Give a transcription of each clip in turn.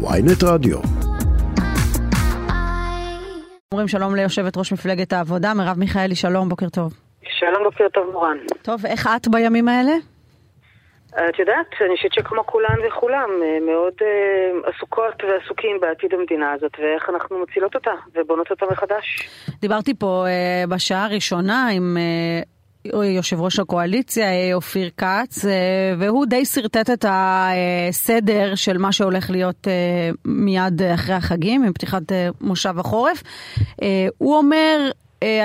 ויינט רדיו. אומרים שלום ליושבת ראש מפלגת העבודה, מרב מיכאלי, שלום, בוקר טוב. שלום, בוקר טוב מורן. טוב, איך את בימים האלה? את יודעת, אני חושבת שכמו כולן וכולם, אה, מאוד uh, עסוקות ועסוקים בעתיד המדינה הזאת, ואיך אנחנו מצילות אותה ובונות אותה מחדש. דיברתי פה uh, בשעה הראשונה עם uh, יושב ראש הקואליציה, uh, אופיר כץ, uh, והוא די שרטט את הסדר של מה שהולך להיות מיד אחרי החגים, עם פתיחת מושב החורף. הוא אומר,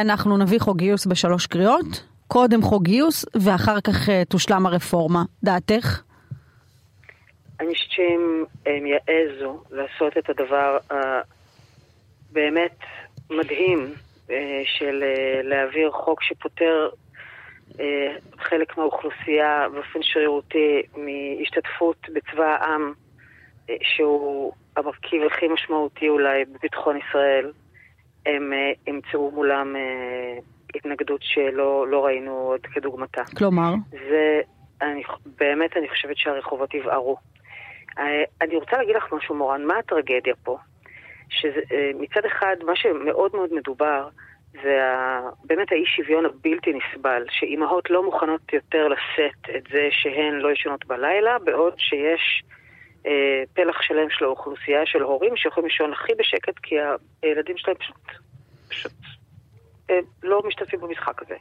אנחנו נביא חוק גיוס בשלוש קריאות. קודם חוק גיוס ואחר כך תושלם הרפורמה. דעתך? אני חושבת שאם הם יעזו לעשות את הדבר הבאמת מדהים של להעביר חוק שפוטר uh, חלק מהאוכלוסייה באופן שרירותי מהשתתפות בצבא העם, uh, שהוא המרכיב הכי משמעותי אולי בביטחון ישראל, הם uh, ימצאו מולם התנגדות שלא לא ראינו עוד כדוגמתה. כלומר? זה, אני, באמת אני חושבת שהרחובות יבערו. אני רוצה להגיד לך משהו, מורן, מה הטרגדיה פה? שמצד אחד, מה שמאוד מאוד מדובר, זה באמת האי שוויון הבלתי נסבל, שאימהות לא מוכנות יותר לשאת את זה שהן לא ישנות בלילה, בעוד שיש אה, פלח שלם של האוכלוסייה של הורים שיכולים לישון הכי בשקט כי הילדים שלהם פשוט, פשוט לא משתתפים במשחק הזה.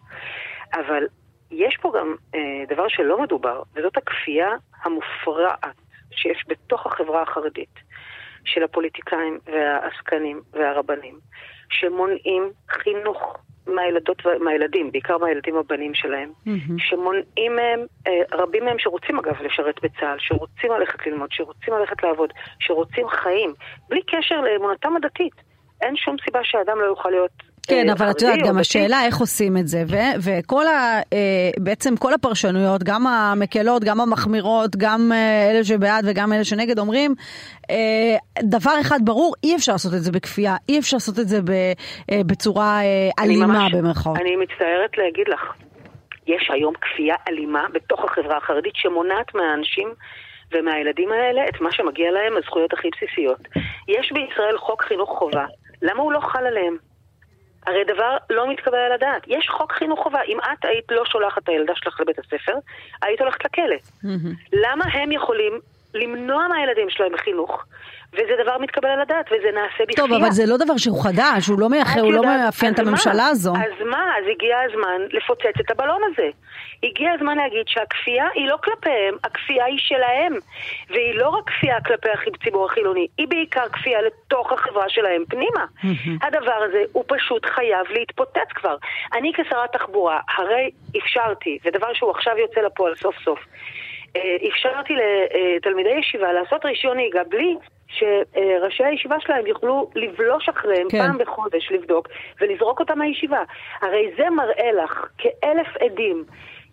אבל יש פה גם אה, דבר שלא מדובר, וזאת הכפייה המופרעת שיש בתוך החברה החרדית של הפוליטיקאים והעסקנים והרבנים, שמונעים חינוך מהילדות, מהילדים, בעיקר מהילדים הבנים שלהם, mm-hmm. שמונעים מהם, אה, רבים מהם שרוצים אגב לשרת בצה"ל, שרוצים ללכת ללמוד, שרוצים ללכת לעבוד, שרוצים חיים, בלי קשר לאמונתם הדתית. אין שום סיבה שאדם לא יוכל להיות כן, אבל את יודעת, גם השאלה איך עושים את זה, וכל ה... בעצם כל הפרשנויות, גם המקלות, גם המחמירות, גם אלה שבעד וגם אלה שנגד, אומרים, דבר אחד ברור, אי אפשר לעשות את זה בכפייה, אי אפשר לעשות את זה בצורה אלימה במרכאות. אני מצטערת להגיד לך, יש היום כפייה אלימה בתוך החברה החרדית שמונעת מהאנשים ומהילדים האלה את מה שמגיע להם, הזכויות הכי בסיסיות. יש בישראל חוק חינוך חובה, למה הוא לא חל עליהם? הרי דבר לא מתקבל על הדעת. יש חוק חינוך חובה. אם את היית לא שולחת את הילדה שלך לבית הספר, היית הולכת לכלא. למה הם יכולים למנוע מהילדים שלהם חינוך, וזה דבר מתקבל על הדעת, וזה נעשה בכפייה. טוב, אבל זה לא דבר שהוא חדש, הוא לא, מאחר, הוא לא מאפיין את הממשלה הזו. אז מה? אז הגיע הזמן לפוצץ את הבלון הזה. הגיע הזמן להגיד שהכפייה היא לא כלפיהם, הכפייה היא שלהם. והיא לא רק כפייה כלפי הציבור החילוני, היא בעיקר כפייה לתוך החברה שלהם פנימה. הדבר הזה הוא פשוט חייב להתפוצץ כבר. אני כשרת תחבורה, הרי אפשרתי, ודבר שהוא עכשיו יוצא לפועל סוף סוף, אפשרתי לתלמידי ישיבה לעשות רישיון נהיגה בלי שראשי הישיבה שלהם יוכלו לבלוש אחריהם כן. פעם בחודש לבדוק ולזרוק אותם מהישיבה. הרי זה מראה לך כאלף עדים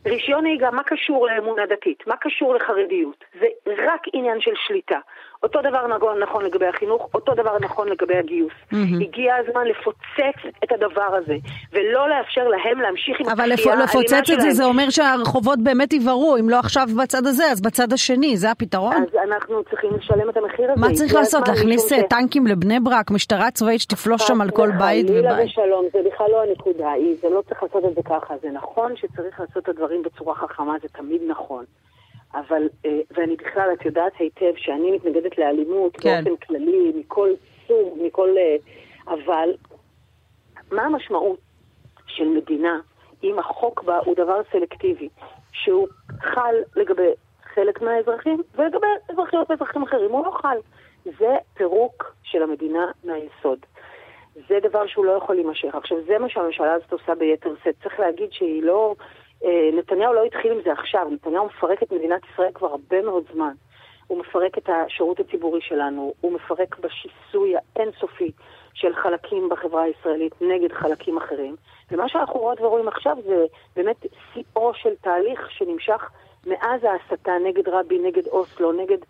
רישיון נהיגה, מה קשור לאמונה דתית? מה קשור לחרדיות? זה רק עניין של שליטה. אותו דבר נכון לגבי החינוך, אותו דבר נכון לגבי הגיוס. Mm-hmm. הגיע הזמן לפוצץ את הדבר הזה, ולא לאפשר להם להמשיך עם הכפייה האלימה שלהם. אבל לפוצץ את זה, זה אומר שהרחובות באמת יבערו, אם לא עכשיו בצד הזה, אז בצד השני, זה הפתרון? אז אנחנו צריכים לשלם את המחיר הזה. מה צריך לעשות? להכניס טנקים לבני ברק, משטרה צבאית שתפלוש שם על כל בית ובית? חלילה ושלום, זה בכלל לא הנקודה, זה לא צריך לעשות את זה ככה. זה נכון שצריך לעשות את הדברים בצורה חכמה, זה תמיד נכון. אבל, ואני בכלל, את יודעת היטב שאני מתנגדת לאלימות כן. באופן כללי, מכל סוג, מכל... אבל מה המשמעות של מדינה אם החוק בה הוא דבר סלקטיבי, שהוא חל לגבי חלק מהאזרחים ולגבי אזרחיות ואזרחים אחרים, הוא לא חל. זה פירוק של המדינה מהיסוד. זה דבר שהוא לא יכול להימשך. עכשיו, זה מה שהממשלה הזאת עושה ביתר שאת. צריך להגיד שהיא לא... נתניהו לא התחיל עם זה עכשיו, נתניהו מפרק את מדינת ישראל כבר הרבה מאוד זמן. הוא מפרק את השירות הציבורי שלנו, הוא מפרק בשיסוי האינסופי של חלקים בחברה הישראלית נגד חלקים אחרים. ומה שאנחנו רואות ורואים עכשיו זה באמת שיאו של תהליך שנמשך מאז ההסתה נגד רבין, נגד אוסלו, נגד אה,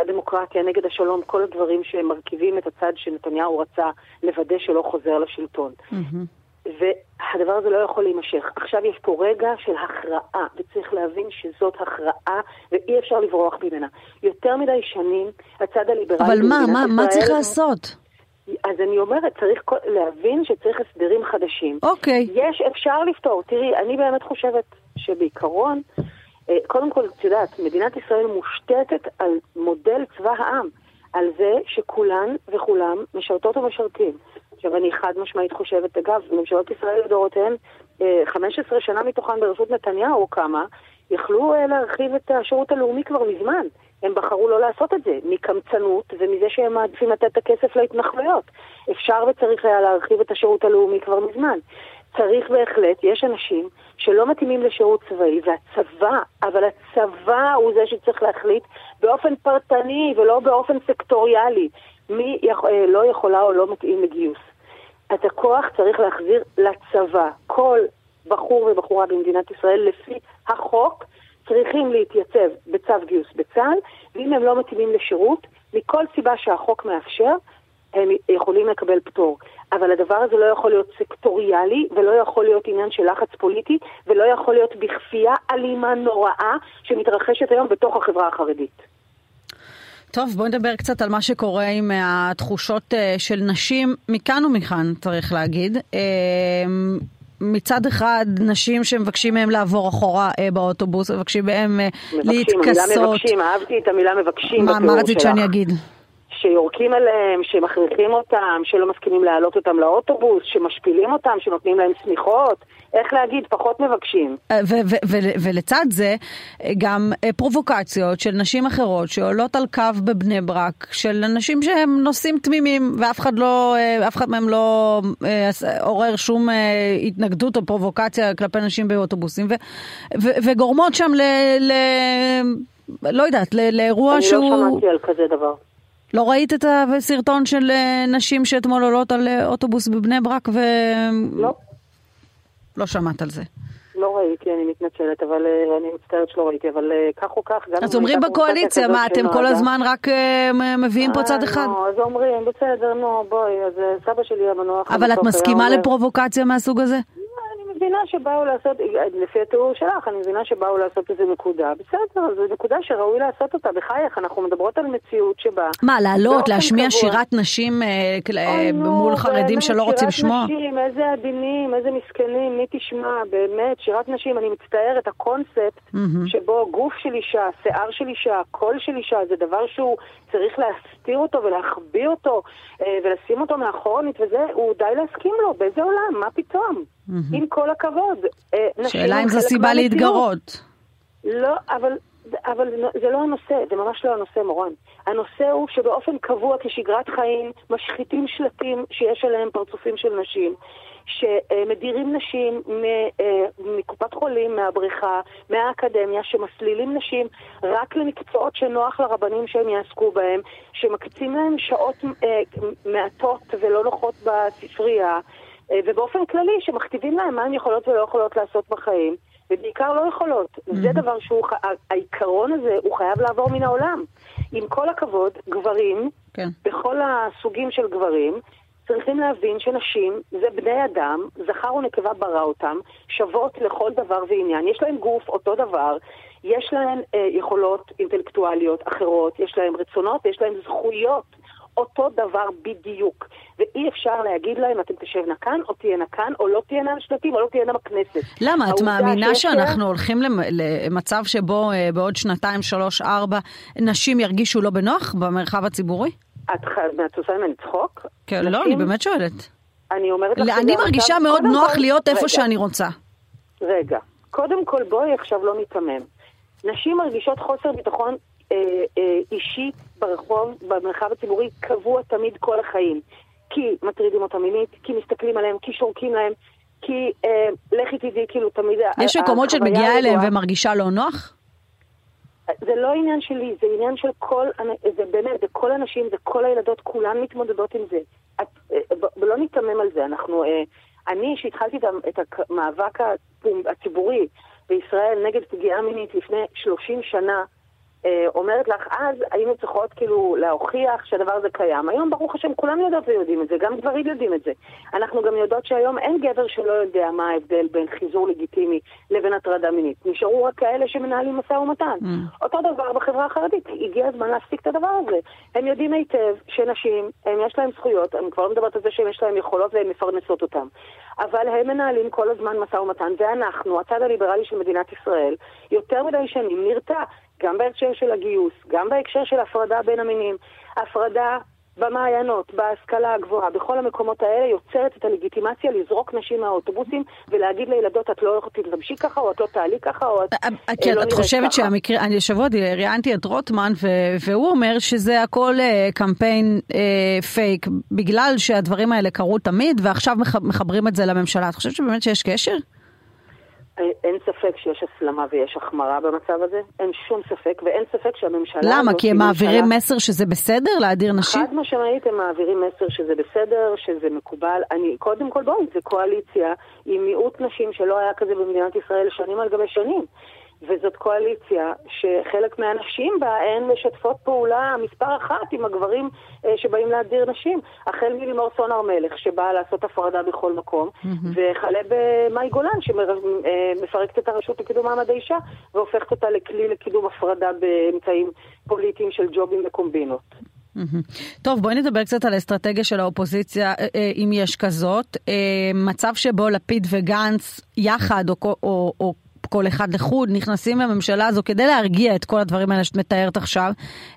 הדמוקרטיה, נגד השלום, כל הדברים שמרכיבים את הצד שנתניהו רצה לוודא שלא חוזר לשלטון. Mm-hmm. והדבר הזה לא יכול להימשך. עכשיו יש פה רגע של הכרעה, וצריך להבין שזאת הכרעה, ואי אפשר לברוח ממנה. יותר מדי שנים, הצד הליברלי אבל מה, מה, מה צריך לעשות? אז אני אומרת, צריך להבין שצריך הסדרים חדשים. אוקיי. יש, אפשר לפתור. תראי, אני באמת חושבת שבעיקרון, אה, קודם כל, את יודעת, מדינת ישראל מושתתת על מודל צבא העם, על זה שכולן וכולם משרתות ומשרתים. עכשיו, אני חד משמעית חושבת, אגב, ממשלות ישראל לדורותיהן, 15 אה, שנה מתוכן בראשות נתניהו כמה, יכלו אה, להרחיב את השירות הלאומי כבר מזמן. הם בחרו לא לעשות את זה, מקמצנות ומזה שהם מעדיפים לתת את הכסף להתנחלויות. אפשר וצריך היה להרחיב את השירות הלאומי כבר מזמן. צריך בהחלט, יש אנשים שלא מתאימים לשירות צבאי, והצבא, אבל הצבא הוא זה שצריך להחליט באופן פרטני ולא באופן סקטוריאלי מי יכ... אה, לא יכולה או לא מתאים לגיוס. את הכוח צריך להחזיר לצבא. כל בחור ובחורה במדינת ישראל, לפי החוק, צריכים להתייצב בצו גיוס בצה"ל, ואם הם לא מתאימים לשירות, מכל סיבה שהחוק מאפשר, הם יכולים לקבל פטור. אבל הדבר הזה לא יכול להיות סקטוריאלי, ולא יכול להיות עניין של לחץ פוליטי, ולא יכול להיות בכפייה אלימה נוראה שמתרחשת היום בתוך החברה החרדית. טוב, בואי נדבר קצת על מה שקורה עם התחושות אה, של נשים מכאן ומכאן, צריך להגיד. אה, מצד אחד נשים שמבקשים מהם לעבור אחורה אה, באוטובוס, מבקשים מהם אה, להתכסות. מבקשים, המילה מבקשים, אהבתי את המילה מבקשים מה, מה רצית שאני אגיד? שיורקים עליהם, שמכריחים אותם, שלא מסכימים להעלות אותם לאוטובוס, שמשפילים אותם, שנותנים להם שמיכות. איך להגיד, פחות מבקשים. אה, ולצד זה, גם אה, פרובוקציות של נשים אחרות שעולות על קו בבני ברק, של אנשים שהם נוסעים תמימים, ואף אחד לא, אה, אף אחד מהם לא עורר שום התנגדות או פרובוקציה כלפי נשים באוטובוסים, וגורמות שם ל... ל לא יודעת, לאירוע שהוא... אני לא שמעתי על כזה דבר. לא ראית את הסרטון של נשים שאתמול עולות על אוטובוס בבני ברק ו... לא. לא שמעת על זה. לא ראיתי, אני מתנצלת, אבל uh, אני מצטערת שלא ראיתי, אבל כך או כך, גם... אז אומרים בקואליציה, מה, אתם כל הזמן רק מביאים פה צד אחד? נו, אז אומרים, בסדר, נו, בואי, אז סבא שלי המנוח... אבל את מסכימה לפרובוקציה מהסוג הזה? מבינה שבאו לעשות, לפי התיאור שלך, אני מבינה שבאו לעשות איזה נקודה. בסדר, זו נקודה שראוי לעשות אותה. בחייך, אנחנו מדברות על מציאות שבה... מה, לעלות, להשמיע קבוע. שירת נשים אה, אה, מול חרדים שלא רוצים לשמוע? שירת נשים, איזה עדינים, איזה מסכנים, מי תשמע, באמת, שירת נשים, אני מצטערת, הקונספט mm-hmm. שבו גוף של אישה, שיער של אישה, קול של אישה, זה דבר שהוא צריך להסתיר אותו ולהחביא אותו אה, ולשים אותו מאחורנית וזה, הוא די להסכים לו, באיזה עולם, מה פתאום? Mm-hmm. עם כל הכבוד. אה, שאלה אם זו סיבה להתגרות. לא, אבל, אבל זה לא הנושא, זה ממש לא הנושא, מורן. הנושא הוא שבאופן קבוע כשגרת חיים משחיתים שלטים שיש עליהם פרצופים של נשים. שמדירים נשים אה, מקופת חולים, מהבריכה, מהאקדמיה, שמסלילים נשים רק למקצועות שנוח לרבנים שהם יעסקו בהם, שמקצים להם שעות אה, מעטות ולא נוחות בספרייה, ובאופן כללי שמכתיבים להם מה הן יכולות ולא יכולות לעשות בחיים, ובעיקר לא יכולות. Mm-hmm. זה דבר שהוא, העיקרון הזה, הוא חייב לעבור מן העולם. עם כל הכבוד, גברים, כן. בכל הסוגים של גברים, צריכים להבין שנשים זה בני אדם, זכר ונקבה ברא אותם, שוות לכל דבר ועניין. יש להם גוף אותו דבר, יש להם אה, יכולות אינטלקטואליות אחרות, יש להם רצונות, יש להם זכויות. אותו דבר בדיוק. ואי אפשר להגיד להם, אתם תשבנה כאן, או תהיינה כאן, או לא תהיינה שלטים, או לא תהיינה בכנסת. למה? את מאמינה שאנחנו הולכים למצב שבו אה, בעוד שנתיים, שלוש, ארבע, נשים ירגישו לא בנוח במרחב הציבורי? את עושה ממני צחוק? כן, לא, אני באמת שואלת. אני אומרת לך... אני מרגישה מאוד נוח להיות איפה שאני רוצה. רגע, קודם כל בואי עכשיו לא ניתמם. נשים מרגישות חוסר ביטחון אה, אה, אישי ברחוב, במרחב הציבורי, קבוע תמיד כל החיים. כי מטרידים אותה מינית, כי מסתכלים עליהם, כי שורקים להם, כי אה, לכי תדעי, כאילו תמיד... יש מקומות שאת מגיעה אליהם ומרגישה לא נוח? זה לא עניין שלי, זה עניין של כל, זה באמת, זה כל הנשים, זה כל הילדות, כולן מתמודדות עם זה. את, אה, ולא ניתמם על זה, אנחנו, אה, אני, שהתחלתי את המאבק הציבורי בישראל נגד פגיעה מינית לפני 30 שנה, אומרת לך, אז היינו צריכות כאילו להוכיח שהדבר הזה קיים. היום ברוך השם כולם יודעות ויודעים את זה, גם גברים יודעים את זה. אנחנו גם יודעות שהיום אין גבר שלא יודע מה ההבדל בין חיזור לגיטימי לבין הטרדה מינית. נשארו רק כאלה שמנהלים משא ומתן. Mm. אותו דבר בחברה החרדית, הגיע הזמן להפסיק את הדבר הזה. הם יודעים היטב שנשים, הם יש להם זכויות, אני כבר לא מדברת על זה שיש להם יכולות והן מפרנסות אותם. אבל הם מנהלים כל הזמן משא ומתן, ואנחנו, הצד הליברלי של מדינת ישראל, יותר מדי שנים נרתע. גם בהקשר של הגיוס, גם בהקשר של הפרדה בין המינים. הפרדה במעיינות, בהשכלה הגבוהה, בכל המקומות האלה יוצרת את הלגיטימציה לזרוק נשים מהאוטובוסים ולהגיד לילדות את לא תתלבשי ככה או את לא תעלי ככה או את אה, אה, כן, לא נראית ככה. את חושבת שהמקרה, אני השבוע ראיינתי את רוטמן והוא אומר שזה הכל אה, קמפיין פייק בגלל שהדברים האלה קרו תמיד ועכשיו מחברים את זה לממשלה. את חושבת שבאמת שיש קשר? אין ספק שיש הסלמה ויש החמרה במצב הזה, אין שום ספק, ואין ספק שהממשלה... למה? כי הם מעבירים ממשלה... מסר שזה בסדר להדיר נשים? חד משמעית הם מעבירים מסר שזה בסדר, שזה מקובל. אני, קודם כל בואי, זה קואליציה עם מיעוט נשים שלא היה כזה במדינת ישראל שנים על גבי שנים. וזאת קואליציה שחלק מהנשים בה הן משתפות פעולה מספר אחת עם הגברים אה, שבאים להדיר נשים. החל מלימור סון הר מלך, שבאה לעשות הפרדה בכל מקום, mm-hmm. וכלה במאי גולן, שמפרקת את הרשות לקידום מעמד האישה, והופכת אותה לכלי לקידום הפרדה באמצעים פוליטיים של ג'ובים וקומבינות. טוב, בואי נדבר קצת על האסטרטגיה של האופוזיציה, אה, אה, אם יש כזאת. מצב שבו לפיד וגנץ יחד, או, או, או כל אחד לחוד, נכנסים לממשלה הזו כדי להרגיע את כל הדברים האלה שאת מתארת עכשיו.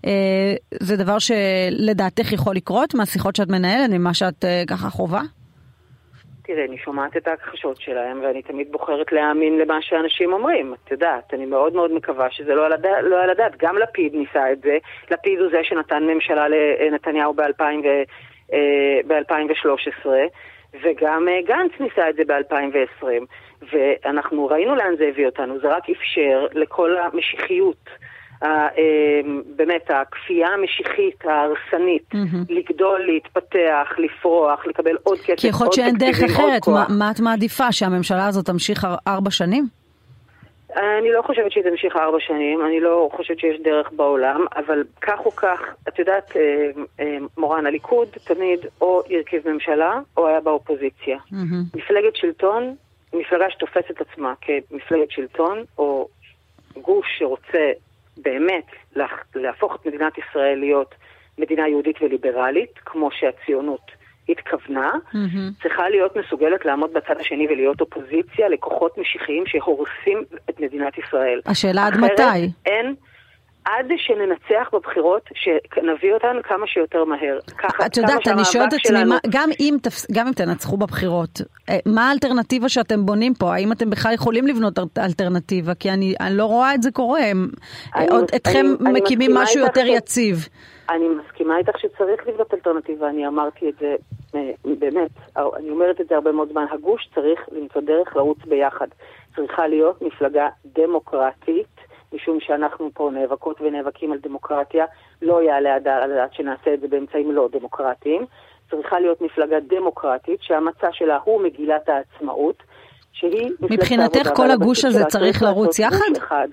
אה, זה דבר שלדעתך יכול לקרות מהשיחות שאת מנהלת, ממה שאת אה, ככה חווה? תראה, אני שומעת את ההכחשות שלהם, ואני תמיד בוחרת להאמין למה שאנשים אומרים. את יודעת, אני מאוד מאוד מקווה שזה לא על הדעת. לא על הדעת. גם לפיד ניסה את זה. לפיד הוא זה שנתן ממשלה לנתניהו ב-2013, אה, וגם גנץ ניסה את זה ב-2020. ואנחנו ראינו לאן זה הביא אותנו, זה רק אפשר לכל המשיחיות. אה, באמת, הכפייה המשיחית ההרסנית, mm-hmm. לגדול, להתפתח, לפרוח, לקבל עוד כסף, כי יכול להיות שאין דרך אחרת, מה, מה את מעדיפה, שהממשלה הזאת תמשיך ארבע שנים? אני לא חושבת שהיא תמשיך ארבע שנים, אני לא חושבת שיש דרך בעולם, אבל כך או כך, את יודעת, אה, אה, מורן, הליכוד תמיד או הרכיב ממשלה או היה באופוזיציה. Mm-hmm. מפלגת שלטון מפלגה שתופסת עצמה כמפלגת שלטון, או גוש שרוצה באמת להפוך את מדינת ישראל להיות מדינה יהודית וליברלית, כמו שהציונות התכוונה, mm-hmm. צריכה להיות מסוגלת לעמוד בצד השני ולהיות אופוזיציה לכוחות משיחיים שהורסים את מדינת ישראל. השאלה עד מתי? אין... עד שננצח בבחירות, שנביא אותן כמה שיותר מהר. ככה, את יודעת, אני שואלת את עצמי, גם, אם גם אם תנצחו בבחירות, אה, מה האלטרנטיבה שאתם בונים פה? האם אתם בכלל יכולים לבנות אלטרנטיבה? כי אני, אני לא רואה את זה קורה. אני, עוד, אתכם אני, מקימים אני משהו יותר ש... יציב. אני מסכימה איתך שצריך לבנות אלטרנטיבה, אני אמרתי את זה אה, באמת, אני אומרת את זה הרבה מאוד זמן, הגוש צריך למצוא דרך לרוץ ביחד. צריכה להיות מפלגה דמוקרטית. משום שאנחנו פה נאבקות ונאבקים על דמוקרטיה, לא יעלה על הדעת שנעשה את זה באמצעים לא דמוקרטיים. צריכה להיות מפלגה דמוקרטית שהמצע שלה הוא מגילת העצמאות, שהיא מבחינתך כל הגוש הזה צריך לרוץ יחד? אחד,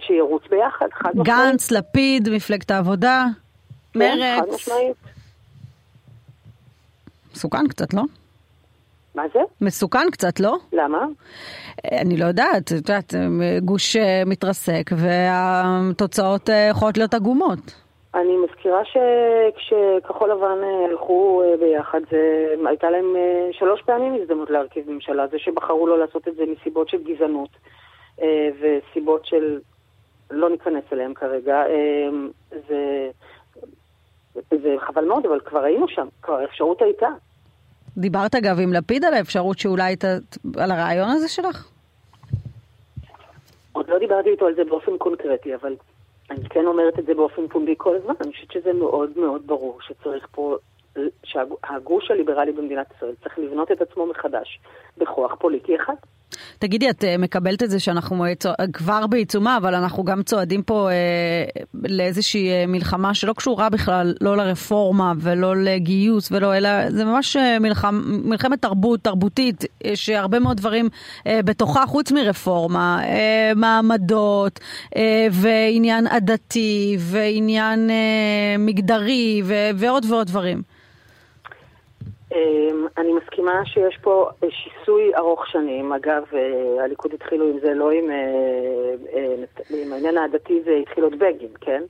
שירוץ ביחד, חד משמעית. גנץ, לפיד, מפלגת העבודה, כן, מרצ. חד משמעית. מסוכן קצת, לא? מה זה? מסוכן קצת, לא? למה? אני לא יודעת, את יודעת, גוש אה, מתרסק והתוצאות אה, יכולות להיות עגומות. אני מזכירה שכשכחול לבן אה, הלכו ביחד, זה, הייתה להם שלוש פעמים הזדמנות להרכיב ממשלה. זה שבחרו לא לעשות את זה מסיבות של גזענות וסיבות של... לא ניכנס אליהם כרגע. זה, זה חבל מאוד, אבל כבר היינו שם, כבר האפשרות הייתה. דיברת אגב עם לפיד על האפשרות שאולי, ת... על הרעיון הזה שלך? עוד לא דיברתי איתו על זה באופן קונקרטי, אבל אני כן אומרת את זה באופן פומבי כל הזמן. אני חושבת שזה מאוד מאוד ברור שצריך פה, שהגוש הליברלי במדינת ישראל צריך לבנות את עצמו מחדש בכוח פוליטי אחד. תגידי, את אה, מקבלת את זה שאנחנו אה, כבר בעיצומה, אבל אנחנו גם צועדים פה אה, לאיזושהי אה, מלחמה שלא קשורה בכלל לא לרפורמה ולא לגיוס ולא, אלא זה ממש מלחמ, מלחמת תרבות, תרבותית, שהרבה מאוד דברים אה, בתוכה, חוץ מרפורמה, אה, מעמדות אה, ועניין עדתי ועניין אה, מגדרי ו, ועוד ועוד דברים. אמ, אני מסכימה שיש פה שיסוי ארוך שנים. אגב, אה, הליכוד התחילו עם זה לא עם, אה, אה, עם העניין העדתי, זה התחיל עוד בגין, כן?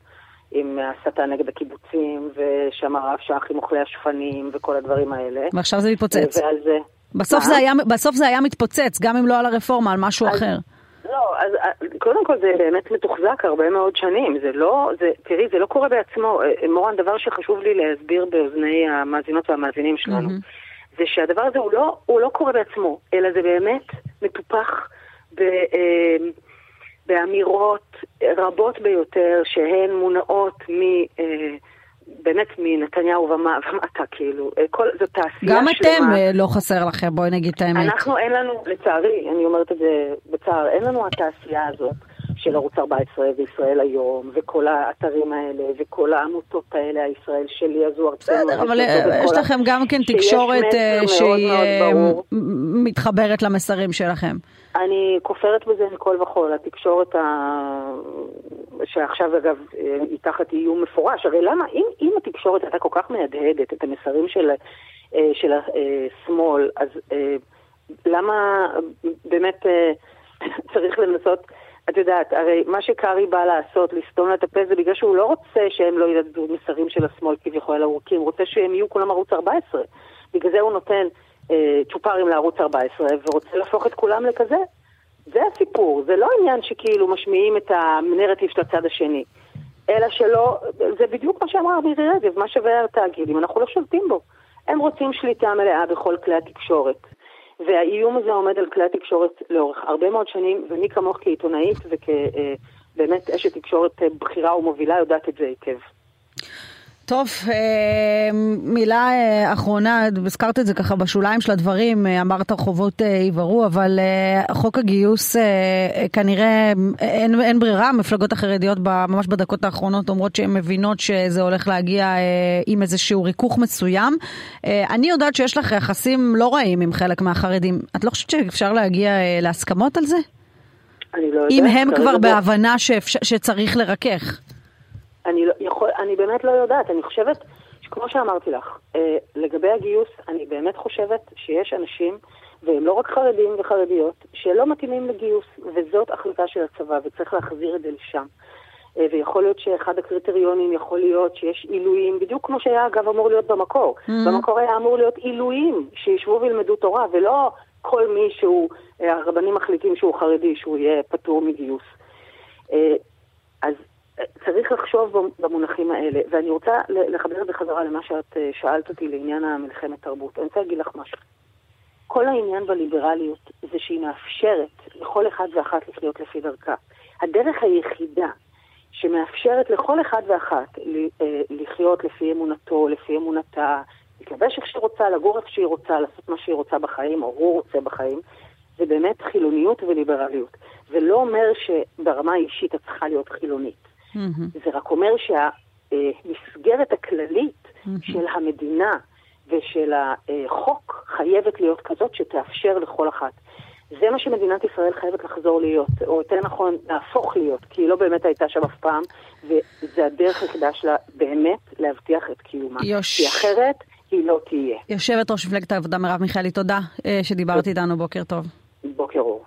עם הסתה נגד הקיבוצים, ושם הרב שח עם אוכלי השפנים וכל הדברים האלה. ועכשיו זה מתפוצץ. ועל זה... בסוף זה, היה, בסוף זה היה מתפוצץ, גם אם לא על הרפורמה, על משהו אז, אחר. לא, אז קודם כל זה באמת מתוחזק הרבה מאוד שנים. זה לא, זה, תראי, זה לא קורה בעצמו. מורן, דבר שחשוב לי להסביר באוזני המאזינות והמאזינים שלנו, mm-hmm. זה שהדבר הזה הוא לא, הוא לא קורה בעצמו, אלא זה באמת מטופח ב, אה, באמירות רבות ביותר שהן מונעות מ... אה, באמת מנתניהו ומטה, כאילו, אה, כל, זו תעשייה שלמה. גם אתם אה, לא חסר לכם, בואי נגיד את האמת. אנחנו, אין לנו, לצערי, אני אומרת את זה בצער, אין לנו התעשייה הזאת של ערוץ 14 וישראל היום, וכל האתרים האלה, וכל העמותות האלה, הישראל שלי, הזו ארצנו. בסדר, אבל אה, יש לכם גם כן תקשורת שהיא מתחברת למסרים שלכם. אני כופרת בזה מכל וכול. התקשורת ה... שעכשיו אגב היא תחת איום מפורש, הרי למה, אם, אם התקשורת הייתה כל כך מהדהדת את המסרים של, אה, של השמאל, אז אה, למה באמת אה, צריך לנסות, את יודעת, הרי מה שקארי בא לעשות, לסתום לה את הפה, זה בגלל שהוא לא רוצה שהם לא ידעו מסרים של השמאל כביכול ארוכים, הוא רוצה שהם יהיו כולם ערוץ 14. בגלל זה הוא נותן צ'ופרים לערוץ 14 ורוצה להפוך את כולם לכזה. זה הסיפור, זה לא עניין שכאילו משמיעים את הנרטיב של הצד השני. אלא שלא, זה בדיוק מה שאמרה מירי רגב, מה שווה התאגיד, אם אנחנו לא שולטים בו. הם רוצים שליטה מלאה בכל כלי התקשורת. והאיום הזה עומד על כלי התקשורת לאורך הרבה מאוד שנים, ומי כמוך כעיתונאית וכבאמת אשת תקשורת בכירה ומובילה יודעת את זה היטב. טוב, אה, מילה אה, אחרונה, הזכרת את זה ככה בשוליים של הדברים, אה, אמרת רחובות יבערו, אבל חוק הגיוס כנראה אין, אין ברירה, המפלגות החרדיות ממש בדקות האחרונות אומרות שהן מבינות שזה הולך להגיע עם איזשהו ריכוך מסוים. אני יודעת שיש לך יחסים לא רעים עם חלק מהחרדים, את לא חושבת שאפשר להגיע להסכמות על זה? אני לא יודעת. אם הם כבר בהבנה שאפשר, שצריך לרכך. אני, לא, יכול, אני באמת לא יודעת, אני חושבת, כמו שאמרתי לך, אה, לגבי הגיוס, אני באמת חושבת שיש אנשים, והם לא רק חרדים וחרדיות, שלא מתאימים לגיוס, וזאת החלטה של הצבא, וצריך להחזיר את זה לשם. אה, ויכול להיות שאחד הקריטריונים יכול להיות שיש עילויים, בדיוק כמו שהיה אגב אמור להיות במקור. Mm-hmm. במקור היה אמור להיות עילויים שישבו וילמדו תורה, ולא כל מי שהוא, אה, הרבנים מחליטים שהוא חרדי, שהוא יהיה פטור מגיוס. אה, אז צריך לחשוב במונחים האלה, ואני רוצה לחבר את זה חזרה למה שאת אה, שאלת אותי לעניין המלחמת תרבות. אני רוצה להגיד לך משהו. כל העניין בליברליות זה שהיא מאפשרת לכל אחד ואחת לחיות לפי דרכה. הדרך היחידה שמאפשרת לכל אחד ואחת אה, לחיות לפי אמונתו, לפי אמונתה, להתלבש איך שהיא רוצה, לגור איך שהיא רוצה, לעשות מה שהיא רוצה בחיים, או הוא רוצה בחיים, זה באמת חילוניות וליברליות. זה לא אומר שברמה האישית את צריכה להיות חילונית. Mm-hmm. זה רק אומר שהמסגרת הכללית mm-hmm. של המדינה ושל החוק חייבת להיות כזאת שתאפשר לכל אחת. זה מה שמדינת ישראל חייבת לחזור להיות, או יותר נכון, להפוך להיות, כי היא לא באמת הייתה שם אף פעם, וזה הדרך היחידה שלה באמת להבטיח את קיומה. יוש... כי אחרת היא לא תהיה. יושבת ראש מפלגת העבודה מרב מיכאלי, תודה אה, שדיברת איתנו, בוקר טוב. בוקר אור.